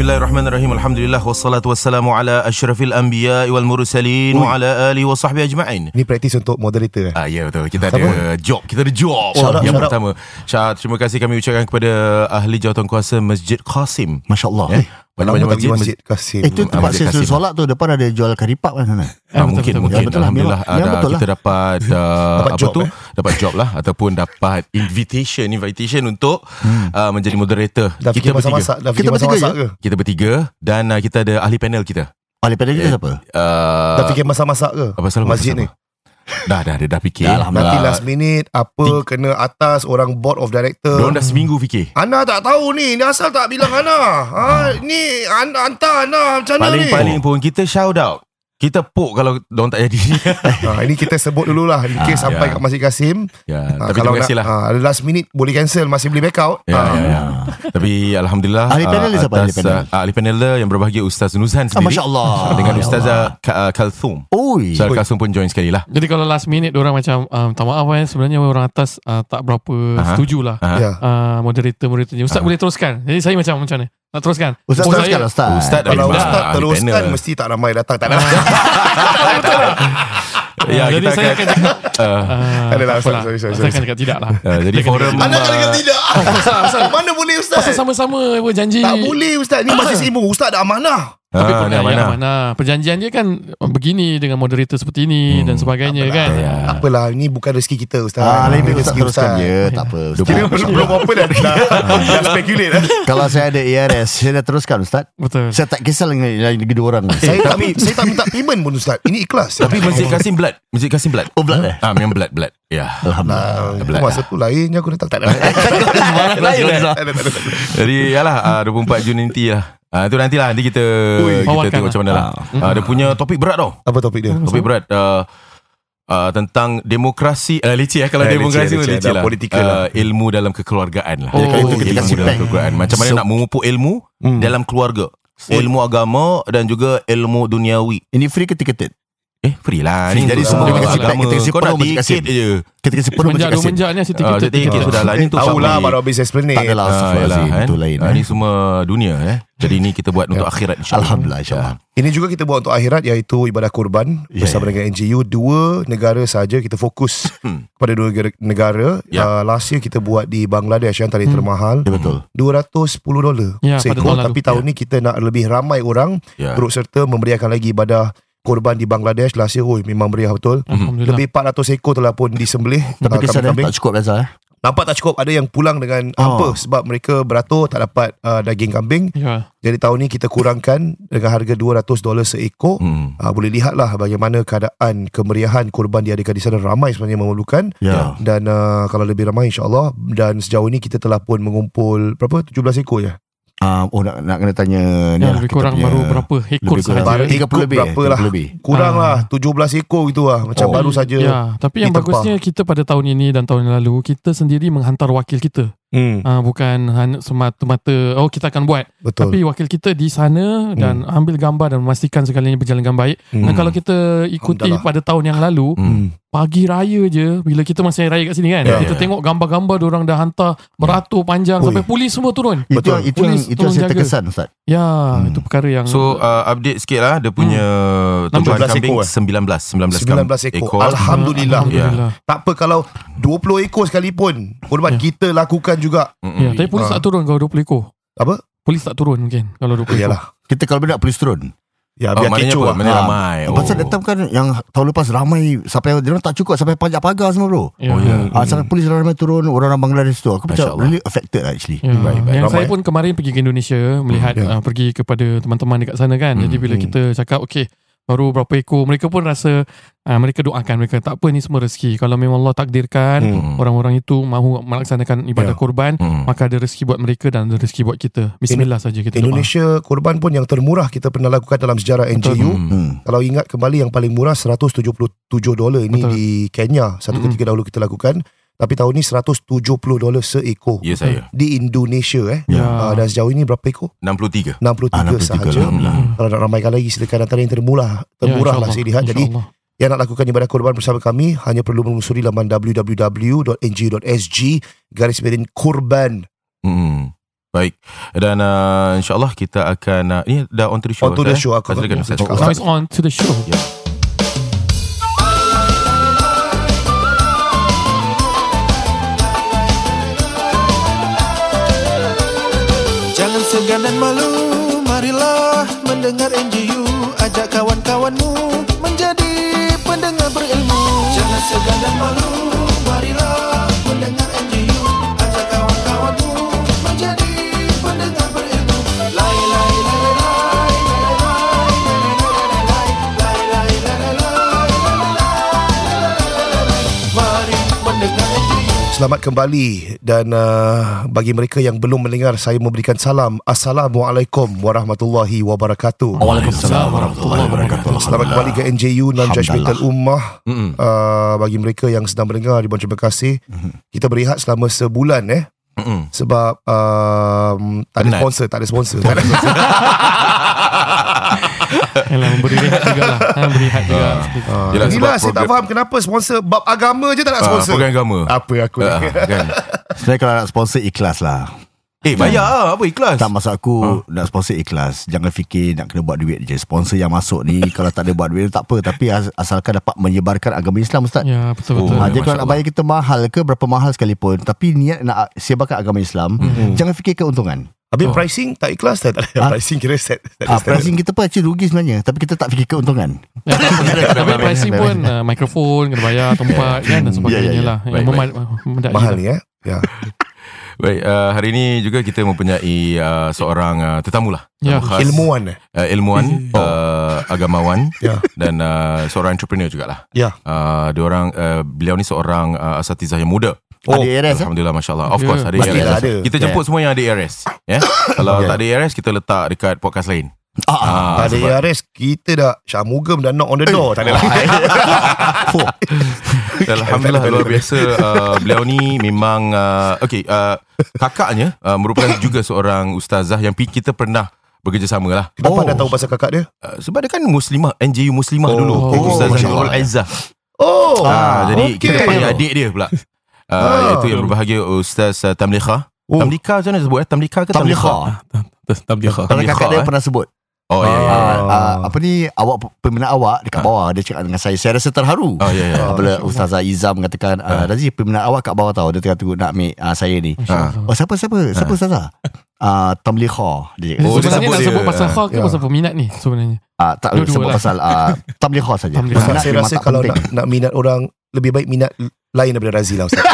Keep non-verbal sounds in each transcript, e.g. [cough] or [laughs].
Bismillahirrahmanirrahim. Alhamdulillah wassalatu wassalamu ala asyrafil anbiya wal mursalin Ui. wa ala alihi wa sahbihi ajma'in. Ni praktis untuk moderator eh? Ah ya betul. Kita Siapa? ada job. Kita ada job. Out, yang out. pertama. Syah, terima kasih kami ucapkan kepada ahli jawatankuasa Masjid Qasim. Masya Allah. Eh, Banyak-banyak tak pergi masjid. masjid Kasim Eh, itu tempat Masjid saya selalu solat tu depan ada jual karipap kan sana. Ah, betul, mungkin betul, mungkin betul. Ya, betul lah. alhamdulillah ada betul lah. kita dapat [laughs] uh, Dapat apa job, tu eh? dapat job lah ataupun dapat invitation invitation untuk uh, menjadi moderator Dah fikir masak-masak Dah fikir Kita bertiga masak-masak ke kita bertiga dan uh, kita ada ahli panel kita Ahli panel kita Eh, siapa? uh, Dah fikir masak-masak ke apa salah Masjid ni dah dah dia dah fikir. Dah lah, Nanti last minute Apa Kena atas Orang board of director. Diorang dah seminggu fikir. Ana tak tahu ni Ni asal tak bilang Ana. Ha, Ni an, Hantar Ana Macam mana ni? Paling-paling pun kita shout out Kita poke kalau diorang tak jadi ha, [laughs] Ini kita sebut dululah In case Ah, sampai ya. kat Masjid Kasim ya, ha, Tapi terima kasih lah ha, Ada last minute Boleh cancel Masih boleh back out Ya, ha. ya, ya. Tapi Alhamdulillah Ahli panel ah, dia siapa, ahli panel? ah, Ahli panel dia yang berbahagia Ustaz Nuzhan Ah, sendiri Masya Allah. Dengan Ustazah Ka- ah, Kalthum Oi. Ustazah Oi. Kalthum pun join sekali lah Jadi kalau last minute orang macam uh, minta maaf kan sebenarnya orang atas uh, tak berapa Aha. setuju lah. Ya. uh, moderator moderatornya. Ustaz Aha. boleh teruskan. Jadi saya macam macam mana? Nak teruskan? Ustaz Oh, teruskan saya- Ustaz. Ustaz dah Kalau Ustaz teruskan panel. Mesti tak ramai datang. Tak ada [laughs] Ya, Ah, jadi kita saya akan- akan cakap [laughs] Ah, uh, Adalah, sorry, sorry, Saya sorry. akan cakap tidak lah. ah, Jadi forum Anda kata kata tidak. Mana boleh Ustaz? Pasal sama-sama apa janji. Tak boleh Ustaz. Ni masih ilmu Ustaz ada amanah Tapi Ah, pun ni ya, amanah. mana Perjanjian dia kan begini dengan moderator seperti ini Hmm. dan sebagainya Apalah. kan. Ya. Apalah Ni bukan rezeki kita Ustaz Ah, Ini lebih Ustaz rezeki teruskan je. Tak apa. Ustaz. Kira belum, apa dah Dah, dah speculate eh. [laughs] Kalau saya ada ARS, saya dah teruskan Ustaz. Betul. Saya tak kisah dengan yang kedua orang. Saya tak saya tak minta payment pun Ustaz Ini ikhlas Tapi Masjid Kasim blood Masjid Kasim blood Oh, blood eh? Ah, memang blood blood Ya Alhamdulillah. Masa tu lainnya aku datang tak ada. [laughs] Lain Ustaz. Tak ada. Jadi yalah ah, 24 Jun nanti lah Ah, itu nantilah nanti kita Ui, kita tengok lah. macam mana lah. Ah, dia punya topik berat tau. Apa topik dia? Topik berat uh, uh, tentang demokrasi uh, leceh eh kalau Eh, demokrasi leceh, leceh. leceh Dah lah. Uh, ilmu dalam kekeluargaan lah. Oh, kalau itu kita ilmu dalam kekeluargaan. Macam mana So- nak memupuk ilmu Hmm. dalam keluarga. Ilmu agama dan juga ilmu duniawi. Ini free ke ticketed? Eh, free lah. Free. Ni Jadi semua agama. kita kasih- kita kasih Kau penuh nak Masjid Kasim. tiket je. Kita kasi penuh Semenjak Masjid dua Kasim. menjak ni Ah, Siti kita sudah lah. Ini Tahu lah baru habis explain Tak adalah Ah? Itu lain. Ah, eh. Ini semua dunia eh. Jadi ini kita buat [laughs] untuk akhirat insyaAllah. Alhamdulillah insyaAllah. Ini juga kita buat untuk akhirat iaitu ibadah kurban Ya, bersama dengan NGU dua negara saja kita fokus Hmm. [coughs] kepada dua negara. Ya. Uh, last year kita buat di Bangladesh yang tadi Hmm. termahal Ya, betul. 210 dolar Ya, pada seekor tahun tapi tahun ni kita nak lebih ramai orang Ya. turut serta memberiakan lagi ibadah kurban di Bangladesh last year oi memang meriah betul Alhamdulillah. lebih 400 ekor telah pun disembelih Tapi uh, kesan kambing-kambing. tak cukup biasa eh. Nampak tak cukup Ada yang pulang dengan Oh. hampa Sebab mereka beratur Tak dapat uh, daging kambing Ya. Jadi tahun ni kita kurangkan Dengan harga 200 dolar seekor Hmm. uh, Boleh lihatlah Bagaimana keadaan Kemeriahan kurban diadakan di sana Ramai sebenarnya memerlukan Ya. Dan uh, kalau lebih ramai insyaAllah Dan sejauh ini kita telah pun mengumpul Berapa? 17 ekor je Ah, oh nak nak kena tanya ni Ya, lah, lebih kurang punya- baru berapa ekor lebih kurang sahaja. Baru 30 ikut lebih eh, berapa lah. 30 lebih. Kurang Ah. lah 17 ekor gitu lah Macam Oh. baru saja Ya, tapi yang ditempah. bagusnya kita pada tahun ini dan tahun yang lalu kita sendiri menghantar wakil kita. Hmm, Ah bukan hanya semata-mata oh kita akan buat. Betul Tapi wakil kita di sana dan ambil gambar dan memastikan segalanya berjalan dengan baik. Hmm. Dan kalau kita ikuti pada tahun yang lalu, Hmm. pagi raya je bila kita masih raya kat sini kan. Ya, kita ya. tengok gambar-gambar orang dah hantar beratur panjang Ui. sampai polis semua turun. Itu Betul. yang itu yang Polis itu yang saya jaga. terkesan Ustaz. Ya, Hmm. itu perkara yang So uh, update sikit lah Dia punya Tumbuhan 16 kambing ekor, eh? 19 19, 19 ekor Alhamdulillah Alhamdulillah. Tak apa kalau 20 ekor sekalipun Kurban Ya. kita lakukan juga. Ya, tapi polis Ah. tak turun kalau 20 ekor. Apa? Polis tak turun mungkin kalau 20 ekor. Yalah Kita kalau nak polis turun. Ya Oh, biar maknanya kecoh apa? lah Mana Ah. ramai oh. Pasal that time kan yang tahun lepas ramai sampai dia orang tak cukup sampai panjat pagar semua bro. Ya. Oh, ya. Ah sampai polis ramai turun orang-orang Bangladesh tu. Aku macam really affected lah actually. Ya, Baik, baik. yang Ramai. saya pun kemarin pergi ke Indonesia melihat Ya. uh, pergi kepada teman-teman dekat sana kan. Jadi Hmm, bila hmm. kita cakap okey baru berapa ekor mereka pun rasa uh, mereka doakan mereka tak apa ni semua rezeki. Kalau memang Allah takdirkan Hmm. orang-orang itu mahu melaksanakan ibadah Ya. korban Hmm. maka ada rezeki buat mereka dan ada rezeki buut kita. Bismillah saja kita doa. Indonesia kurban pun yang termurah kita pernah lakukan dalam sejarah NGU. Hmm. Hmm. Kalau ingat kembali yang paling murah 177 dolar ini Betul. di Kenya. Satu ketika dahulu kita lakukan. Tapi tahun ni 170 dolar seekor Ya saya di Indonesia eh. Ya. Uh, dan sejauh ini berapa ekor? 63 63, Ah, 63 sahaja. Alhamdulillah. Hmm. Kalau nak ramaikan lagi silakan antara yang termurah termurah Ya, lah saya lihat. Jadi yang nak lakukan ibadah korban bersama kami hanya perlu menelusuri laman www.ngo.sg garis miring kurban. Hmm. Baik Dan uh, InsyaAllah kita akan uh, Ini dah on to the show On to the eh? show, aku Silakan akan- Ustaz cakap. Now it's on to the show. Ya. Marilah mendengar NGU Ajak kawan-kawanmu Menjadi pendengar berilmu. Jangan segan dan malu Marilah Selamat kembali dan uh, bagi mereka yang belum mendengar saya memberikan salam Assalamualaikum warahmatullahi wabarakatuh. Waalaikumsalam warahmatullahi wabarakatuh. Selamat kembali ke NJU Non Judgmental Ummah. Uh, bagi mereka yang sedang mendengar ribuan terima kasih. Kita berehat selama sebulan eh sebab um, tak ada Penat. sponsor, tak ada sponsor. [laughs] Tak ada sponsor. [laughs] [laughs] Yalah, memberi rehat juga lah. Ha, beri rehat juga. Uh, Yelah, inilah sebab saya tak faham kenapa sponsor bab agama je tak nak Ah, sponsor. Program agama Apa aku ni? kan? [laughs] Sebenarnya kalau nak sponsor ikhlas lah. Eh bayar lah Apa ikhlas Tak maksud aku nak sponsor ikhlas. Jangan fikir nak kena buat duit je. Sponsor yang masuk ni [laughs] kalau tak ada buat duit tak apa. Tapi as- asalkan dapat menyebarkan agama Islam Ustaz. Ya, betul-betul. Oh, Ha, ya, jadi kalau nak bayar kita mahal ke berapa mahal sekalipun Tapi niat nak sebarkan agama Islam Jangan fikir keuntungan Habis Oh. pricing tak ikhlas tak, tak ada. Ah. Pricing kira set. set ah, standard. Pricing kita pun actually rugi sebenarnya Tapi kita tak fikir keuntungan Ya, Tapi pricing pun uh, mikrofon kena bayar tempat kan dan sebagainya Ya, ya, ya. lah. Baik, Yang memedai Mahal ni eh. Ya. [laughs] Baik uh, Hari ini juga kita mempunyai uh, Seorang uh, tetamu lah Ya. Khas, Ilmuwan eh. uh, Ilmuwan uh, Agamawan Ya. Dan uh, seorang entrepreneur jugalah Ya. uh, dia orang uh, Beliau ni seorang uh, Asatizah yang muda Oh, Ada ARS eh? Alhamdulillah Masya Allah. Of Ya, course ada pastilah ARS ada. Kita jemput semua yang ada ARS ya? [coughs] Kalau Ya. tak ada ARS Kita letak dekat podcast lain. Ah, Ah, Tak ada sebab- ARS Kita dah Syamugam dah knock on the door Tak ada lah. [laughs] Dan Alhamdulillah luar biasa. Uh, Beliau ni memang uh, Okay uh, Kakaknya uh, Merupakan juga seorang Ustazah Yang kita pernah Bekerjasama lah. Kenapa Oh. anda tahu pasal kakak dia? Uh, Sebab dia kan Muslimah NJU Muslimah Oh, dulu. Oh, Ustazah Nurul. Aizah. Oh. Ah, Jadi okey. kita panggil adik dia pula uh, Ah. Iaitu yang berbahagia Ustaz uh, Tamlikha Oh. Tamlika macam mana sebut eh? Tamlika ke Tamlikha? Kalau Tablikha, kakak dia eh? pernah sebut Oh ya ya, ya. ah, ah, Apa ni Awak peminat awak Dekat bawah Dia cakap dengan saya Saya rasa terharu Oh ya ya Ah. Apabila Ustazah Izam mengatakan ah, Razi peminat awak kat bawah tau Dia tengah tunggu nak ambil ah, saya ni Allah. Oh siapa siapa Siapa Ustazah Ah, Tamlikha dia cakap. Oh, dia sebenarnya sebut nak sebut pasal khawk ke Ya. pasal peminat ni sebenarnya? Ah, tak Dua-dua sebut lah. pasal ah, Tamlikha saja Tamlikha. Saya rasa kalau nak, nak minat orang Lebih baik minat lain daripada Razi lah Ustaz [laughs]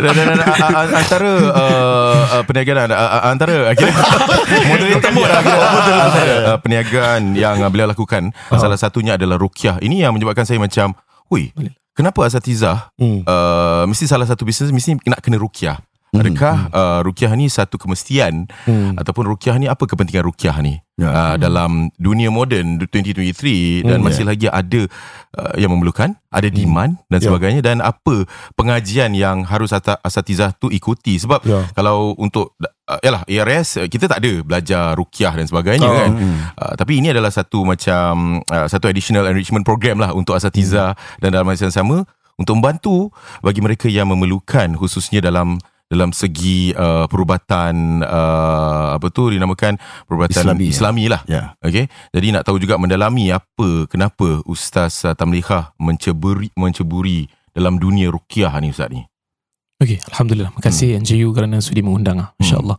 Dan, dan, dan, a- a- antara uh, uh, perniagaan uh, antara akhirnya [laughs] moderator uh, perniagaan yang uh, beliau lakukan. Salah satunya adalah rukyah. Ini yang menyebabkan saya macam, "Hui, kenapa asatizah Hmm. uh, mesti salah satu bisnes mesti nak kena rukyah?" Adakah uh, rukyah ni satu kemestian Hmm. ataupun rukyah ni apa kepentingan rukyah ni Ya. uh, dalam dunia moden 2023 dan Hmm, masih lagi ada uh, yang memerlukan, ada demand dan Ya. sebagainya dan apa pengajian yang harus asa- asatizah tu ikuti sebab Ya. kalau untuk uh, yalah ARS uh, kita tak ada belajar rukyah dan sebagainya Oh, kan hmm. uh, tapi ini adalah satu macam uh, satu additional enrichment program lah untuk asatizah dan dalam masa yang sama untuk membantu bagi mereka yang memerlukan khususnya dalam dalam segi uh, perubatan uh, apa tu dinamakan perubatan Islami, Islami, ya. lah Ya Okey. Jadi nak tahu juga mendalami apa kenapa Ustaz uh, Tamliha menceburi menceburi dalam dunia rukyah ni Ustaz ni. Okey, Alhamdulillah. Terima kasih Hmm. NJU kerana sudi mengundang. ah. InsyaAllah.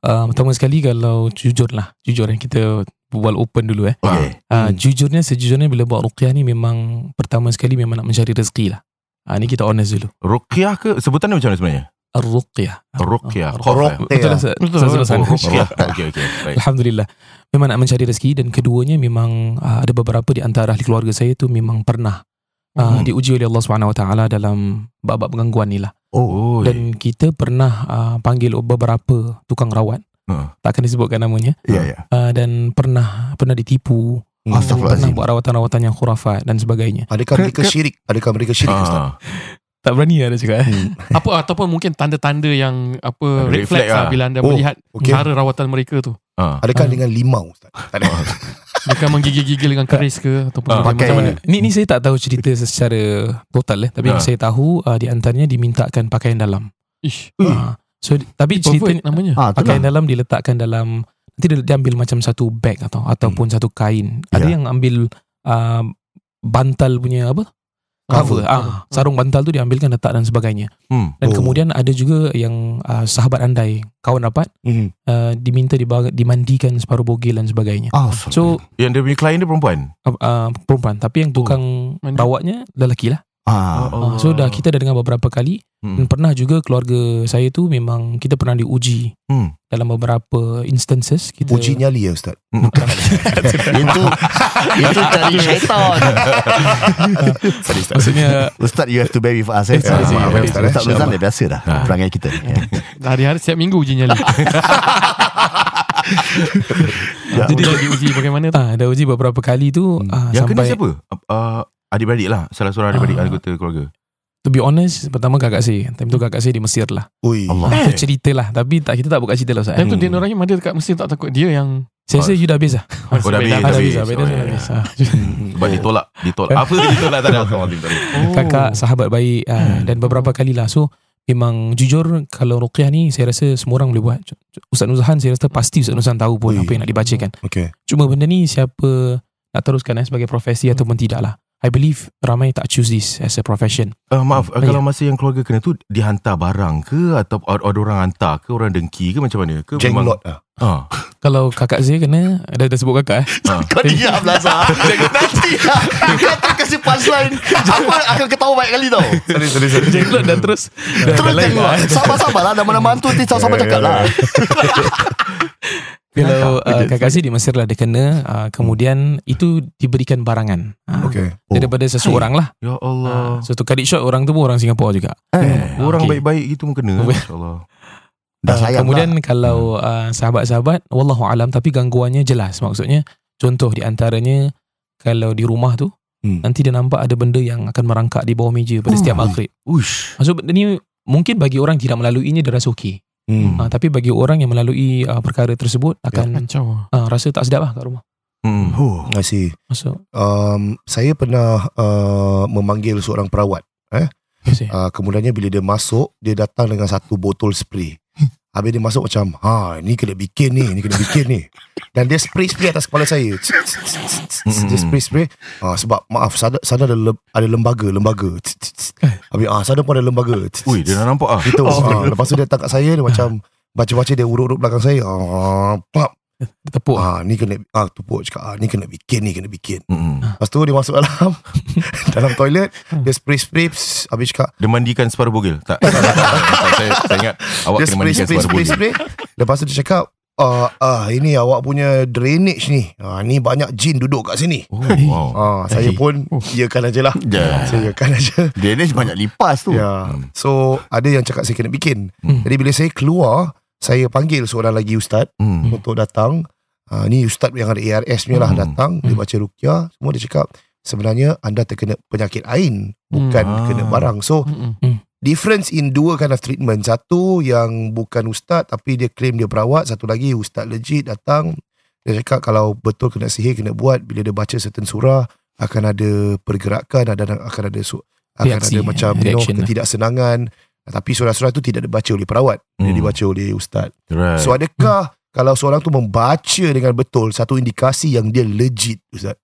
Uh, pertama sekali kalau jujur lah. Jujur eh, kita berbual open dulu eh. Okay Uh, Jujurnya, sejujurnya bila buat ruqyah ni memang pertama sekali memang nak mencari rezeki lah. Uh, ni kita honest dulu. Rukyah ke sebutannya macam mana sebenarnya? Ar-ruqyah. Ruqyah. Rukyah. Okey okey. Baik. Alhamdulillah. Memang nak mencari rezeki dan keduanya memang uh, ada beberapa di antara ahli keluarga saya tu memang pernah uh, Hmm. diuji oleh Allah Subhanahu Wa Taala dalam bab-bab gangguan ni lah. Oh Oh. Dan kita pernah uh, panggil beberapa tukang rawat. Ha. Takkan disebutkan namanya. Ya ya uh, dan pernah pernah ditipu, Hmm. Pernah buat rawatan-rawatan yang khurafat dan sebagainya. Adakah mereka syirik? Adakah mereka syirik Ustaz? Tak berani ada cakap. Eh? [laughs] Apa ataupun mungkin tanda-tanda yang apa Red red flag flag lah lah. bila anda Oh, melihat okey. cara rawatan mereka tu. Ah. Adakah Ah. dengan limau Ustaz? [laughs] Tak ada. Mereka menggigil-gigil dengan keris ke Ataupun dia pakai- macam mana Ni ni saya tak tahu cerita secara total eh tapi Ha. yang saya tahu uh, di antaranya dimintakan pakaian dalam. Ish Uh, so tapi cerita namanya tu pakaian lah. dalam diletakkan dalam nanti dia, dia ambil macam satu bag atau ataupun satu kain. Ada Ya. yang ambil uh, bantal punya apa? Cover. Cover. Ah, sarung bantal tu diambilkan letak dan sebagainya. Hmm. Dan Oh. kemudian ada juga yang uh, sahabat andai, kawan rapat Hmm. uh, diminta dibaga, dimandikan separuh bogil dan sebagainya. Ah, So Yang dia punya klien dia perempuan uh, uh, perempuan tapi yang tukang mandi. rawatnya lelaki lah. Ah. Uh, so dah kita dah dengar beberapa kali dan hmm. pernah juga keluarga saya tu memang kita pernah diuji Hmm. dalam beberapa instances kita Uji nyali ya Ustaz Hmm. [laughs] itu itu cari syaitan. [laughs] Sorry, Ustaz. maksudnya Ustaz you have to bear with us. Eh. Sorry, sorry. Ah, Sorry, Ustaz Ustaz. Ustaz dah biasa dah. Ah. Perangai kita. [laughs] Ya. Hari-hari setiap minggu uji nyali Jadi dah diuji bagaimana tu ah dah uji beberapa kali tu ah, Yang kena sampai siapa? Uh, adik-beradik lah Salah seorang adik-beradik Ah. anggota keluarga to be honest pertama kakak saya time tu kakak saya di Mesir lah Ui Allah. ah, tu cerita lah tapi tak kita tak buka cerita lah Ustaz Time tu eh. Din Rahim ada dekat Mesir tak takut Dia yang saya rasa you dah habis lah Oh, dah habis, ah, dah habis. dah ya. habis. [laughs] Sebab ditolak Ditolak Apa tu ditolak Tak ada ada. oh. kakak sahabat baik ah, Hmm. dan beberapa kali lah so memang jujur kalau ruqyah ni saya rasa semua orang boleh buat Ustaz Nuzahan saya rasa pasti Ustaz Nuzahan tahu pun Ui. apa yang nak dibacakan Okay Cuma benda ni siapa nak teruskan eh, sebagai profesi ataupun tidak lah. I believe ramai tak choose this as a profession. Uh, maaf, uh, Ya. kalau masa yang keluarga kena tu dihantar barang ke atau ada orang hantar ke orang dengki ke macam mana? Ke Jenglot lah Ah. [laughs] Kalau kakak saya kena, dah, dah sebut kakak eh. [laughs] [laughs] ah. Kau diam lah Zah Nanti lah Kau terkasih punchline Aku akan ketawa banyak kali tau Sorry sorry sorry Jenglot dan terus Terus lah. Sabar-sabar lah Nama-nama hantu Nanti sabar-sabar cakap lah Kalau uh, kakak saya di Mesir lah dia kena, uh, kemudian itu diberikan barangan. Uh, Okay Daripada seseorang lah. Ya Allah. Uh, so to cut it short, orang tu pun orang Singapura juga. Eh, Orang okay. baik-baik gitu pun kena. Okay. Masya-Allah. Dah [laughs] Uh, kemudian lah. kalau uh, sahabat-sahabat, wallahu alam tapi gangguannya jelas maksudnya. Contoh di antaranya kalau di rumah tu Hmm. nanti dia nampak ada benda yang akan merangkak di bawah meja pada setiap Oh. maghrib. Uish. Maksud benda ni mungkin bagi orang tidak melaluinya dia rasa okey. Hmm. Uh, tapi bagi orang yang melalui uh, perkara tersebut akan Kacau uh, rasa tak sedap lah kat rumah. Hmm. Huh. I see Maksud um, Saya pernah uh, Memanggil seorang perawat eh. uh, Kemudiannya bila dia masuk Dia datang dengan satu botol spray Habis dia masuk macam Ha ni kena bikin ni Ni kena bikin ni. Dan dia spray-spray atas kepala saya. Dia spray-spray. Ha, Sebab maaf Sana, sana ada, lem, ada lembaga Lembaga. Habis ah sana pun ada lembaga. Ui, dia dah nampak ah. Itu ha, Lepas tu dia datang kat saya Dia macam Baca-baca dia urut-urut belakang saya. Ah, Pap [laughs] tepuk. ah, Ni kena ah, Tupuk cakap ah, Ni kena bikin Ni kena bikin Hmm. Lepas tu dia masuk dalam [laughs] Dalam toilet Dia spray-spray Habis cakap Dia mandikan separuh bogel. Tak. tak, tak, tak, tak. saya, saya ingat awak Dia kena spray mandikan spray separuh spray bogel. spray Lepas tu dia cakap ah, ah, Ini awak punya drainage ni ah, Ni banyak jin duduk kat sini Oh, wow. ah, Saya pun Iyakan aja lah Ya. Saya iyakan aja Dia ni banyak lipas tu Ya. So ada yang cakap saya kena bikin Hmm. Jadi bila saya keluar Saya panggil seorang lagi ustaz Hmm. Untuk datang ah, Ni ustaz yang ada ARS punya lah Hmm. Datang Dia baca rukyah Semua dia cakap Sebenarnya anda terkena penyakit ain Bukan Hmm. kena barang So Mm-mm. difference in dua kind of treatment. Satu yang bukan ustaz tapi dia claim dia perawat. Satu lagi ustaz legit datang. Dia cakap kalau betul kena sihir kena buat. Bila dia baca certain surah akan ada pergerakan ada akan ada su- akan Reaksi, ada macam you know, reaction lah. Tapi surah-surah tu tidak dibaca oleh perawat. Dia Hmm. dibaca oleh ustaz. Right. So adakah kalau seorang tu membaca dengan betul satu indikasi yang dia legit ustaz?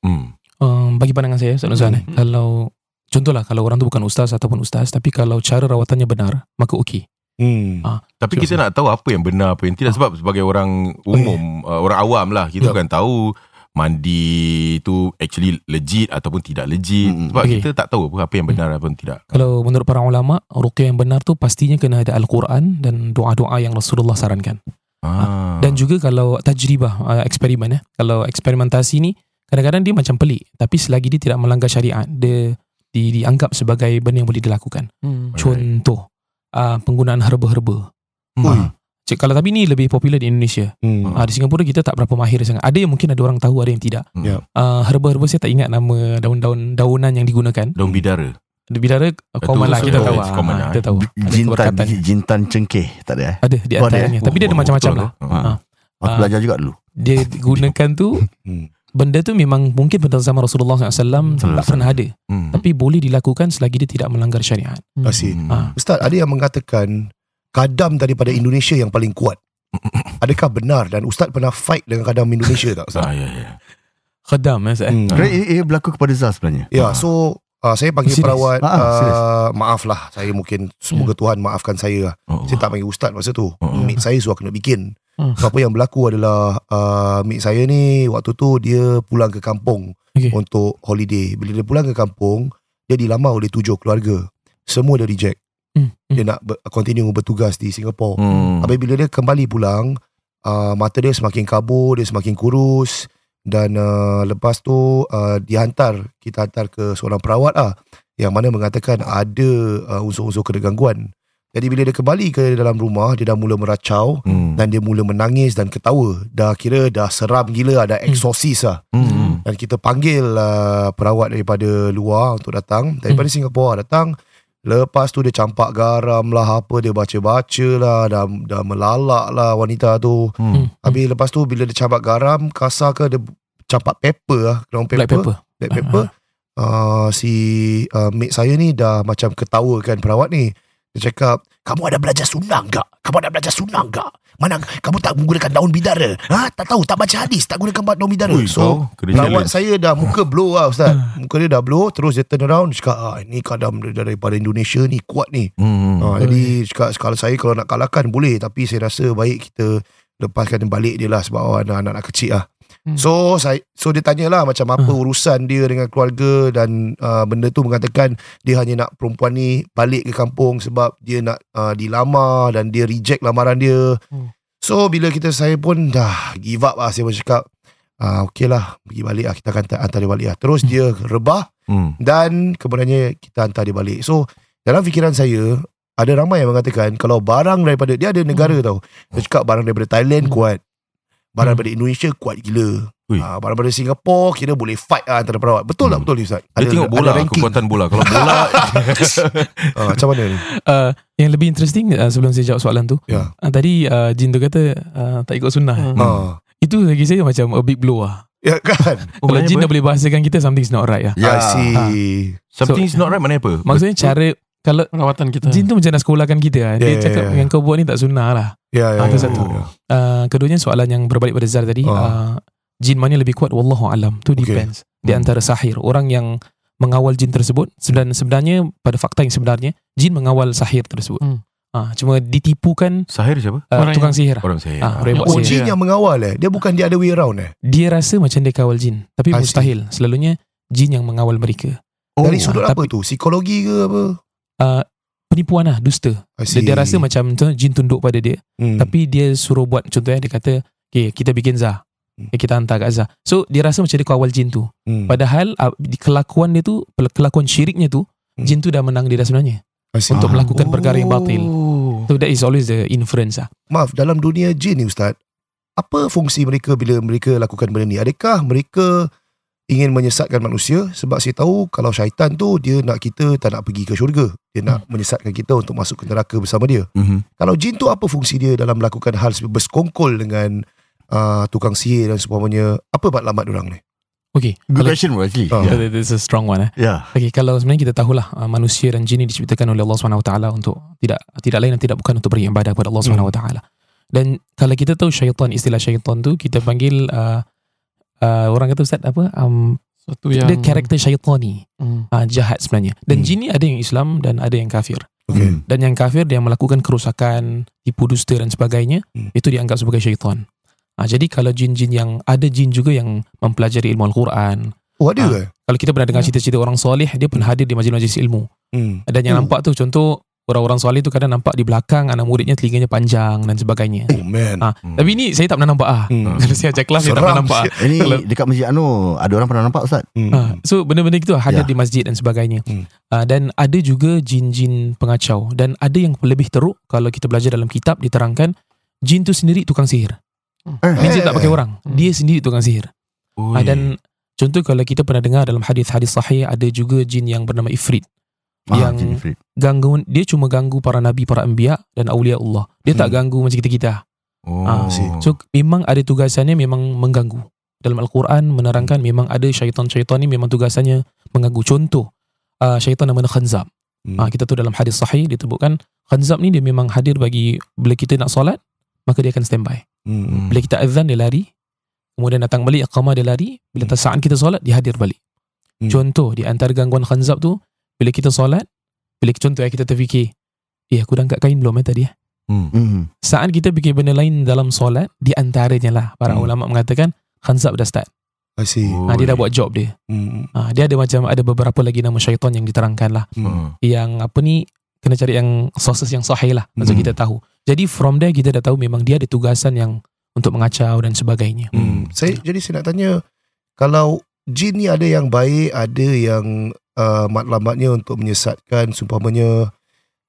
Hmm. Um, bagi pandangan saya Ustaz Nuzhan eh, Hmm. kalau contohlah kalau orang tu bukan ustaz ataupun ustaz tapi kalau cara rawatannya benar maka okey. Hmm. Ah. Tapi kita nak tahu apa yang benar apa yang tidak sebab sebagai orang umum uh, orang awam lah kita Ya. kan tahu mandi tu actually legit ataupun tidak legit Mm-mm. sebab Okay. kita tak tahu apa apa yang benar apa yang tidak. Kalau menurut para ulama ruqyah yang benar tu pastinya kena ada al-Quran dan doa-doa yang Rasulullah sarankan. Ah. Dan juga kalau tajribah uh, eksperimen eh. Kalau eksperimentasi ni kadang-kadang dia macam pelik tapi selagi dia tidak melanggar syariat dia di, dianggap sebagai benda yang boleh dilakukan. Hmm. Contoh uh, penggunaan herba-herba. Hmm. Ah. Cik, kalau tapi ni lebih popular di Indonesia. Hmm. Ah, di Singapura kita tak berapa mahir sangat. Ada yang mungkin ada orang tahu, ada yang tidak. Hmm. Ya. Uh, herba-herba saya tak ingat nama daun-daun daunan yang digunakan. Daun bidara. Bidara common lah kita so- tahu. it's ah, common lah, kita tahu. Ada Jintan. Jintan cengkeh Tak ada eh Ada di Oh, ada, antaranya. eh? Tapi dia ada Oh, macam-macam lah. ha. Ah. Aku Ah. belajar juga dulu Dia gunakan tu Hmm. benda tu memang mungkin pada zaman Rasulullah SAW tak pernah ada. Hmm. Tapi boleh dilakukan selagi dia tidak melanggar syariat. Asyik. Hmm. Ah. Ustaz, ada yang mengatakan kadam daripada Indonesia yang paling kuat. Adakah benar dan Ustaz pernah fight dengan kadam Indonesia tak Ustaz? Ah, ya, ya. Khadam eh, Ustaz. Hmm. Kerana ia, ia berlaku kepada Zah sebenarnya. Ya, so uh, saya panggil Serius? perawat Ah, ah, serius. uh, maaf lah saya mungkin semoga Tuhan maafkan saya lah. Oh. Saya tak panggil ustaz masa tu. Oh. Mate saya suruh kena bikin. So, apa yang berlaku adalah uh, mate saya ni waktu tu dia pulang ke kampung Okey. untuk holiday. Bila dia pulang ke kampung, dia dilamar oleh tujuh keluarga. Semua dia reject. Hmm. Dia nak ber- continue bertugas di Singapore. Hmm. Habis bila dia kembali pulang, uh, mata dia semakin kabur, dia semakin kurus dan uh, lepas tu uh, dihantar, kita hantar ke seorang perawat lah yang mana mengatakan ada uh, unsur-unsur kena gangguan. Jadi bila dia kembali ke dalam rumah, dia dah mula meracau Hmm. dan dia mula menangis dan ketawa. Dah kira dah seram gila, ada eksorsis lah. Hmm. Dan kita panggil uh, perawat daripada luar untuk datang. Daripada hmm. Singapura datang. Lepas tu dia campak garam lah apa. Dia baca-baca lah. Dah, dah melalak lah wanita tu. Hmm. Habis lepas tu bila dia campak garam. Kasar ke dia campak pepper lah. Ground pepper. Black pepper. Black pepper. Uh, si uh, mate saya ni dah macam ketawakan perawat ni. Dia cakap, kamu ada belajar sunang tak? Kamu ada belajar sunang tak? Mana kamu tak menggunakan daun bidara? Ha? Tak tahu, tak baca hadis, tak gunakan daun bidara. Ui, so, challenge. saya dah muka blow lah Ustaz Muka dia dah blow Terus dia turn around Dia cakap ah, Ini kadam daripada Indonesia ni Kuat ni Hmm. ha, Jadi cakap Kalau saya kalau nak kalahkan Boleh Tapi saya rasa baik kita Lepaskan balik dia lah Sebab awak ada anak-anak kecil lah Hmm. So saya so dia tanyalah macam apa Hmm. urusan dia dengan keluarga dan uh, benda tu mengatakan dia hanya nak perempuan ni balik ke kampung sebab dia nak uh, dilamar dan dia reject lamaran dia. Hmm. So bila kita saya pun dah give up lah saya pun cakap ah okey lah pergi balik lah kita akan hantar, dia balik lah. Terus dia rebah Hmm. dan kemudiannya kita hantar dia balik. So dalam fikiran saya ada ramai yang mengatakan kalau barang daripada dia ada negara tau. Dia cakap barang daripada Thailand Hmm. kuat. Barang Hmm. daripada Indonesia kuat gila. Ha, barang daripada Singapura kira boleh fight lah antara perawat. Betul tak Hmm. betul ni Ustaz? Dia tengok bola, ranking. kekuatan bola. Kalau bola, Ha, [laughs] [laughs] macam mana ni? Uh, yang lebih interesting uh, sebelum saya jawab soalan tu. Ya. Uh, tadi uh, Jin tu kata uh, tak ikut sunnah. Hmm. Ha. Itu bagi saya macam a big blow lah. Ya kan? Oh, Kalau Jin apa? dah boleh bahasakan kita something's not right lah. Ya. I see. Something is not right mana apa? Maksudnya cara kalau Perawatan kita. Jin tu macam nak sekolahkan kita lah. Dia Ya, ya, cakap ya. yang kau buat ni tak sunnah lah. Ya, ya, Ah, ya, itu satu. ya. Uh, keduanya soalan yang berbalik pada Zar tadi. Ah. Uh, jin mana lebih kuat? Wallahu alam. Tu Okay. depends. Di Hmm. antara sahir. Orang yang mengawal jin tersebut. Dan sebenarnya pada fakta yang sebenarnya. Jin mengawal sahir tersebut. Hmm. Ah, cuma ditipukan Sahir siapa? uh, Orang tukang sihir. Orang saya. Ah, orang Oh, sihir. jin yang mengawal eh? Dia bukan dia ada way around eh? Dia rasa macam dia kawal jin. Tapi I see. mustahil. Selalunya jin yang mengawal mereka. Oh, Dari sudut tapi- apa tu? Psikologi ke apa? Uh, penipuan lah, dusta. Dia, dia rasa macam tu, jin tunduk pada dia. hmm. Tapi dia suruh buat contohnya dia kata, okay, kita bikin Zah. Hmm. Kita hantar kat Zah. So dia rasa macam dia kawal jin tu. hmm. Padahal uh, di kelakuan dia tu, kelakuan syiriknya tu, Hmm. jin tu dah menang dia dah sebenarnya. Untuk Ah. melakukan perkara yang batil. Oh. So that is always the inference lah. Maaf, dalam dunia jin ni Ustaz, apa fungsi mereka bila mereka lakukan benda ni? Adakah mereka ingin menyesatkan manusia? Sebab saya tahu kalau syaitan tu dia nak kita tak nak pergi ke syurga. Dia nak menyesatkan kita untuk masuk ke neraka bersama dia. Mhm. Kalau jin tu apa fungsi dia dalam melakukan hal seperti bersekongkol dengan uh, tukang sihir dan seumpamanya? Apa matlamat orang ni? Okay. Good Kalau, question actually. Ah. Yeah. This is a strong one eh. yeah. Okay, kalau sebenarnya kita tahulah uh, manusia dan jin ini diciptakan oleh Allah SWT untuk tidak tidak lain dan tidak bukan untuk beribadah kepada Allah Hmm. SWT. Dan kalau kita tahu syaitan istilah syaitan tu kita panggil uh, uh, orang kata ustaz apa um, Satu yang dia karakter syaitani Hmm. uh, jahat sebenarnya. Dan Hmm. jin ni ada yang Islam dan ada yang kafir. Okay. Hmm. Dan yang kafir dia melakukan kerusakan, tipu dusta dan sebagainya, Hmm. itu dianggap sebagai syaitan. Uh, jadi kalau jin-jin yang ada jin juga yang mempelajari ilmu Al-Quran. Oh ada Ah. ke? Kalau kita pernah dengar cerita-cerita orang soleh, dia pernah hadir di majlis-majlis ilmu. Hmm. Dan yang Oh. nampak tu contoh orang-orang soleh tu kadang nampak di belakang anak muridnya telinganya panjang dan sebagainya. Oh man. Ah, Hmm. Tapi ni saya tak pernah nampak ah. Hmm. Kalau [laughs] saya ajak kelas saya tak pernah nampak. ah. Ini Kalau- dekat Masjid Anu ada orang pernah nampak Ustaz? Hmm. Ah, so benda-benda gitu hadir Ya. di masjid dan sebagainya. Hmm. Ah, dan ada juga jin-jin pengacau dan ada yang lebih teruk kalau kita belajar dalam kitab diterangkan jin tu sendiri tukang sihir. Eh. Means dia tak pakai orang. Hmm. Dia sendiri tukang sihir. Ui. Ah, dan contoh kalau kita pernah dengar dalam hadis-hadis sahih ada juga jin yang bernama Ifrit. Ah, yang-. Gangguan dia cuma ganggu para nabi, para anbiya dan aulia Allah. Dia tak Hmm. ganggu macam kita-kita. Oh. See. So memang ada tugasannya memang mengganggu. dalam Al-Quran menerangkan memang ada syaitan-syaitan ni memang tugasannya mengganggu. Contoh, uh, syaitan namanya Khanzab. Hmm. Uh, kita tahu dalam hadis sahih disebutkan Khanzab ni dia memang hadir bagi bila kita nak solat, maka dia akan standby. Hmm. Bila kita azan dia lari, kemudian datang balik iqamah dia lari, bila Hmm. saat kita solat dia hadir balik. Hmm. Contoh di antara gangguan Khanzab tu, bila kita solat, bila contoh ya kita terfikir, eh aku dah angkat kain belum eh tadi eh? Hmm. Hmm. Saat kita fikir benda lain dalam solat, di antaranya lah para Hmm. ulama mengatakan Khanzab dah start. I see. Oh. Ha, dia dah buat job dia. Hmm. Ha, dia ada macam ada beberapa lagi nama syaitan yang diterangkan lah. Hmm. Hmm. Yang apa ni kena cari yang sources yang sahih lah untuk Hmm. kita tahu. Jadi from there kita dah tahu memang dia ada tugasan yang untuk mengacau dan sebagainya. Hmm. Saya jadi saya nak tanya kalau jin ni ada yang baik, ada yang uh, matlamatnya untuk menyesatkan seumpamanya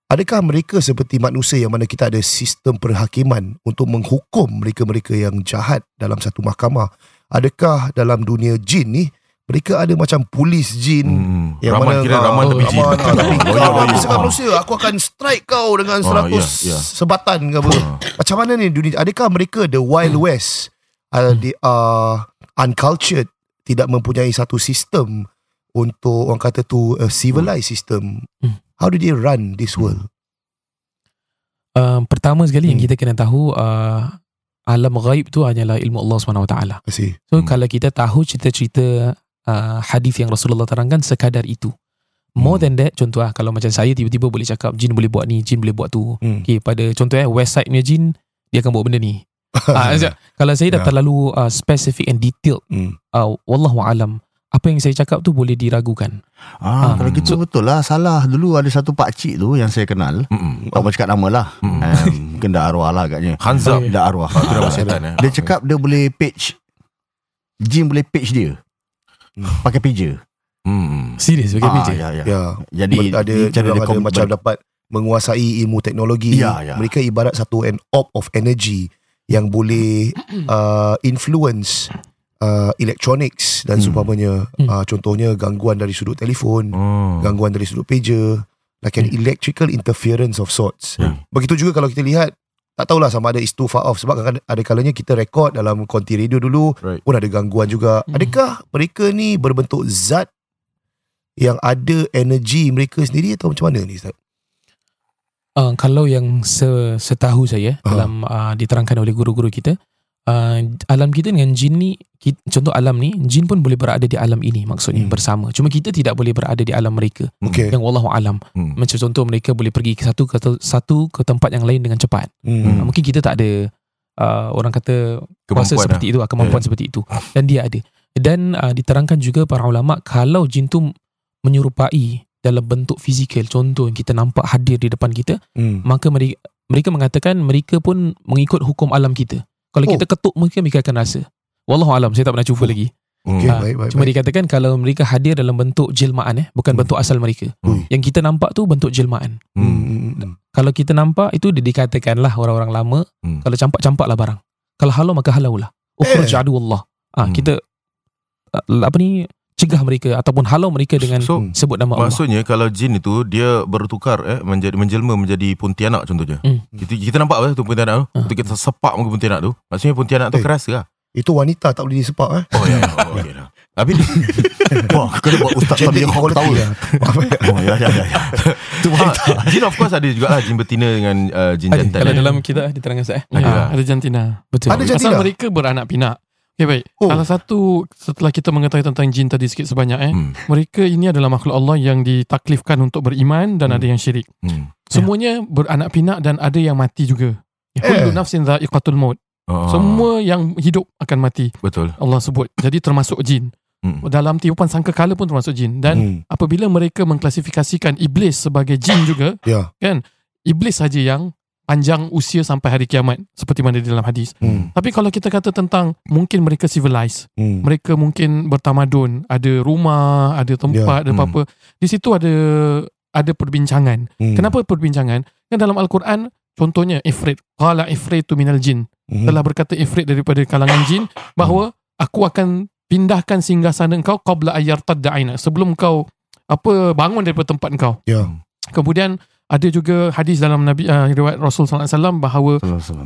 adakah mereka seperti manusia yang mana kita ada sistem perhakiman untuk menghukum mereka-mereka yang jahat dalam satu mahkamah? Adakah dalam dunia jin ni mereka ada macam polis jin Hmm. yang Raman mana kira oh, tapi jin. Raman, tapi [laughs] kau manusia Aku akan strike kau Dengan Ah, 100 ya, ya. Sebatan ke apa Ah. Macam mana ni dunia Adakah mereka The Wild West uh, They are Uncultured Tidak mempunyai satu sistem Untuk Orang kata tu A civilized system Hmm. How do they run this world Uh, pertama sekali yang Hmm. kita kena tahu uh, alam ghaib tu hanyalah ilmu Allah SWT. So Hmm. kalau kita tahu cerita-cerita uh, hadis yang Rasulullah terangkan sekadar itu. More Hmm. than that, contoh lah, kalau macam saya tiba-tiba boleh cakap jin boleh buat ni, jin boleh buat tu. hmm. Okay, pada contoh eh, west side punya jin, dia akan buat benda ni. [laughs] maksud- kalau saya dah Ya. terlalu uh, specific and detailed, Hmm. uh, wallahu alam, apa yang saya cakap tu boleh diragukan. Ah, Ah, kalau gitu betul lah salah. Dulu ada satu pak cik tu yang saya kenal. Hmm. Tak mau cakap nama lah. Hmm. Um, mungkin dah arwah lah agaknya. Khanzab. Dah arwah. Ah, setan eh. Dia cakap dia boleh page Jin boleh page dia Hmm. Pakai pager Hmm. Serius, bagi ah, ah, ya, ya. Ya Jadi Ber- ada, cara dia dia ada kom- macam ber- dapat menguasai ilmu teknologi. Ya, ya. Mereka ibarat satu an orb of energy yang boleh [clears throat] uh, influence uh, electronics dan Hmm. seumpamanya. Hmm. Uh, contohnya gangguan dari sudut telefon, Oh. gangguan dari sudut pager, like an Hmm. electrical interference of sorts. Hmm. Begitu juga kalau kita lihat tak tahulah sama ada is too far off sebab kadang ada kalanya kita rekod dalam konti radio dulu Right. pun ada gangguan juga. Hmm. Adakah mereka ni berbentuk zat yang ada energi mereka sendiri atau macam mana ni Ustaz? Uh, kalau yang se- setahu saya Ah. dalam uh, diterangkan oleh guru-guru kita uh, alam kita dengan jin ni ki- contoh alam ni jin pun boleh berada di alam ini maksudnya Hmm. bersama cuma kita tidak boleh berada di alam mereka Okey. yang wallahu alam Hmm. macam contoh mereka boleh pergi ke satu ke satu ke tempat yang lain dengan cepat Hmm. uh, mungkin kita tak ada uh, orang kata kuasa Kemampuan seperti itu ah, kemampuan seperti itu dan dia ada dan uh, diterangkan juga para ulama kalau jin tu menyerupai dalam bentuk fizikal contoh yang kita nampak hadir di depan kita Hmm. maka mereka mereka mengatakan mereka pun mengikut hukum alam kita. Kalau Oh. kita ketuk mereka mereka akan rasa. Wallahu alam saya tak pernah cuba Oh. lagi. Okey, Ah, baik, baik, Cuma baik. dikatakan kalau mereka hadir dalam bentuk jelmaan eh bukan Hmm. bentuk asal mereka. Ui. Yang kita nampak tu bentuk jelmaan. Hmm. Hmm. hmm, hmm. Kalau kita nampak itu dia dikatakanlah orang-orang lama Hmm. kalau campak-campaklah barang. Kalau halau maka halaulah. Ukhruj Eh. aduwallah. Ah Hmm. kita uh, apa ni cegah mereka ataupun halau mereka dengan So sebut nama Allah. Maksudnya kalau jin itu dia bertukar eh menjadi menjelma menjadi pontianak contohnya. Hmm. Kita kita nampak apa tu pontianak tu? Untuk kita sepak muka pontianak tu. Maksudnya pontianak tu Eh. keras ke? Itu wanita tak boleh disepak eh. Oh ya. Oh, okey dah. Tapi [laughs] Wah kena buat ustaz tadi yang kau tahu lah. Eh. Oh ya ya ya, ya. Tu ha, [laughs] jin of course ada juga lah jin betina dengan uh, jin Ada, jantan. kalau eh. dalam kita diterangkan saya. Ada lah. Ah, ada jantina. Betul. Ada Pasal jantina? mereka beranak pinak. Okay baik. Oh. Salah satu setelah kita mengetahui tentang jin tadi sikit sebanyak eh. Hmm. Mereka ini adalah makhluk Allah yang ditaklifkan untuk beriman dan Hmm. ada yang syirik. Hmm. Semuanya beranak pinak dan ada yang mati juga. Eh. Kullu nafsin dha'iqatul maut. Oh, Semua yang hidup akan mati. betul. Allah sebut. Jadi termasuk jin. Hmm. Dalam tiupan sangka kala pun termasuk jin. Dan Hmm. apabila mereka mengklasifikasikan iblis sebagai jin juga, Ya. kan? Iblis saja yang panjang usia sampai hari kiamat seperti mana di dalam hadis. Hmm. Tapi kalau kita kata tentang mungkin mereka civilized, Hmm. mereka mungkin bertamadun, ada rumah, ada tempat, Ya, ada hmm. apa-apa. Di situ ada ada perbincangan. Hmm. Kenapa perbincangan? Kan dalam al-Quran contohnya ifrit, qala ifritu minal jin. Hmm. Telah berkata ifrit daripada kalangan jin bahawa aku akan pindahkan singgasana engkau qabla ayyartadda aina sebelum kau apa bangun daripada tempat engkau. Ya. Kemudian ada juga hadis dalam Nabi uh, riwayat Rasul sallallahu alaihi wasallam bahawa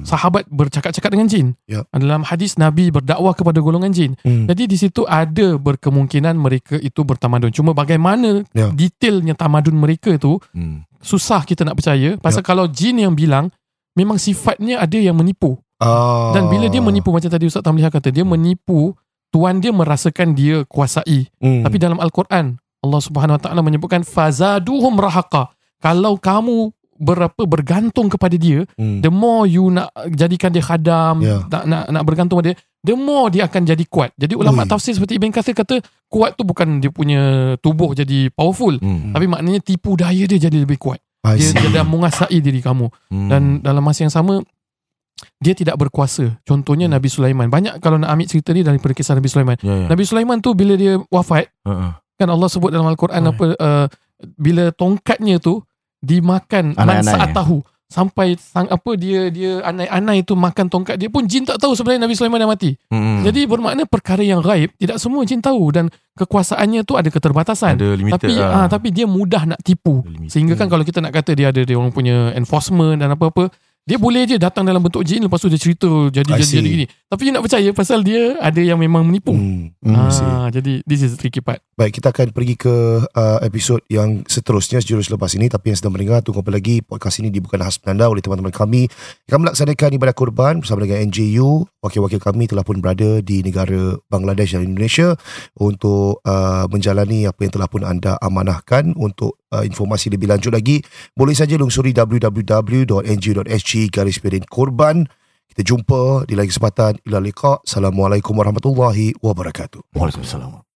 sahabat bercakap-cakap dengan jin. Ya. Dalam hadis Nabi berdakwah kepada golongan jin. Hmm. Jadi di situ ada berkemungkinan mereka itu bertamadun. Cuma bagaimana Ya. detailnya tamadun mereka itu Hmm. susah kita nak percaya. Pasal kalau jin yang bilang memang sifatnya ada yang menipu. Ah. Dan bila dia menipu macam tadi Ustaz Tamliha kata dia menipu tuan dia merasakan dia kuasai. Hmm. Tapi dalam al-Quran Allah Subhanahu Wa Taala menyebutkan fazaduhum rahaqa. Kalau kamu berapa bergantung kepada dia, Hmm. the more you nak jadikan dia khadam, Ya. nak, nak nak bergantung pada dia, the more dia akan jadi kuat. Jadi ulama Ui. tafsir seperti Ibn Kathir kata kuat tu bukan dia punya tubuh jadi powerful, Hmm. tapi maknanya tipu daya dia jadi lebih kuat. I Dia, see. dia dah menguasai diri kamu. Hmm. Dan dalam masa yang sama dia tidak berkuasa. Contohnya Hmm. Nabi Sulaiman. Banyak kalau nak ambil cerita ni daripada kisah Nabi Sulaiman. ya, ya. Nabi Sulaiman tu bila dia wafat, Uh-uh. kan Allah sebut dalam Al-Quran Oh. apa uh, bila tongkatnya tu dimakan mansaat tahu sampai sang apa dia dia anai-anai tu makan tongkat dia pun jin tak tahu sebenarnya Nabi Sulaiman dah mati. Hmm. Jadi bermakna perkara yang gaib tidak semua jin tahu dan kekuasaannya tu ada keterbatasan. ada limited Tapi lah. ah tapi dia mudah nak tipu. Sehingga kan kalau kita nak kata dia ada dia orang punya enforcement dan apa-apa dia boleh je datang dalam bentuk jin lepas tu dia cerita jadi I jadi, see. jadi gini. Tapi you nak percaya pasal dia ada yang memang menipu. Hmm. Hmm. Ah, jadi this is tricky part. Baik, kita akan pergi ke uh, episod yang seterusnya sejurus lepas ini. Tapi yang sedang mendengar, tunggu apa lagi. Podcast ini dibuka khas penanda oleh teman-teman kami. Yang melaksanakan ibadah kurban bersama dengan NJU. Wakil-wakil kami telah pun berada di negara Bangladesh dan Indonesia untuk uh, menjalani apa yang telah pun anda amanahkan. Untuk uh, informasi lebih lanjut lagi, boleh saja lungsuri www.nju.sg garis miring kurban. Kita jumpa di lain kesempatan. Assalamualaikum warahmatullahi wabarakatuh. Waalaikumsalam.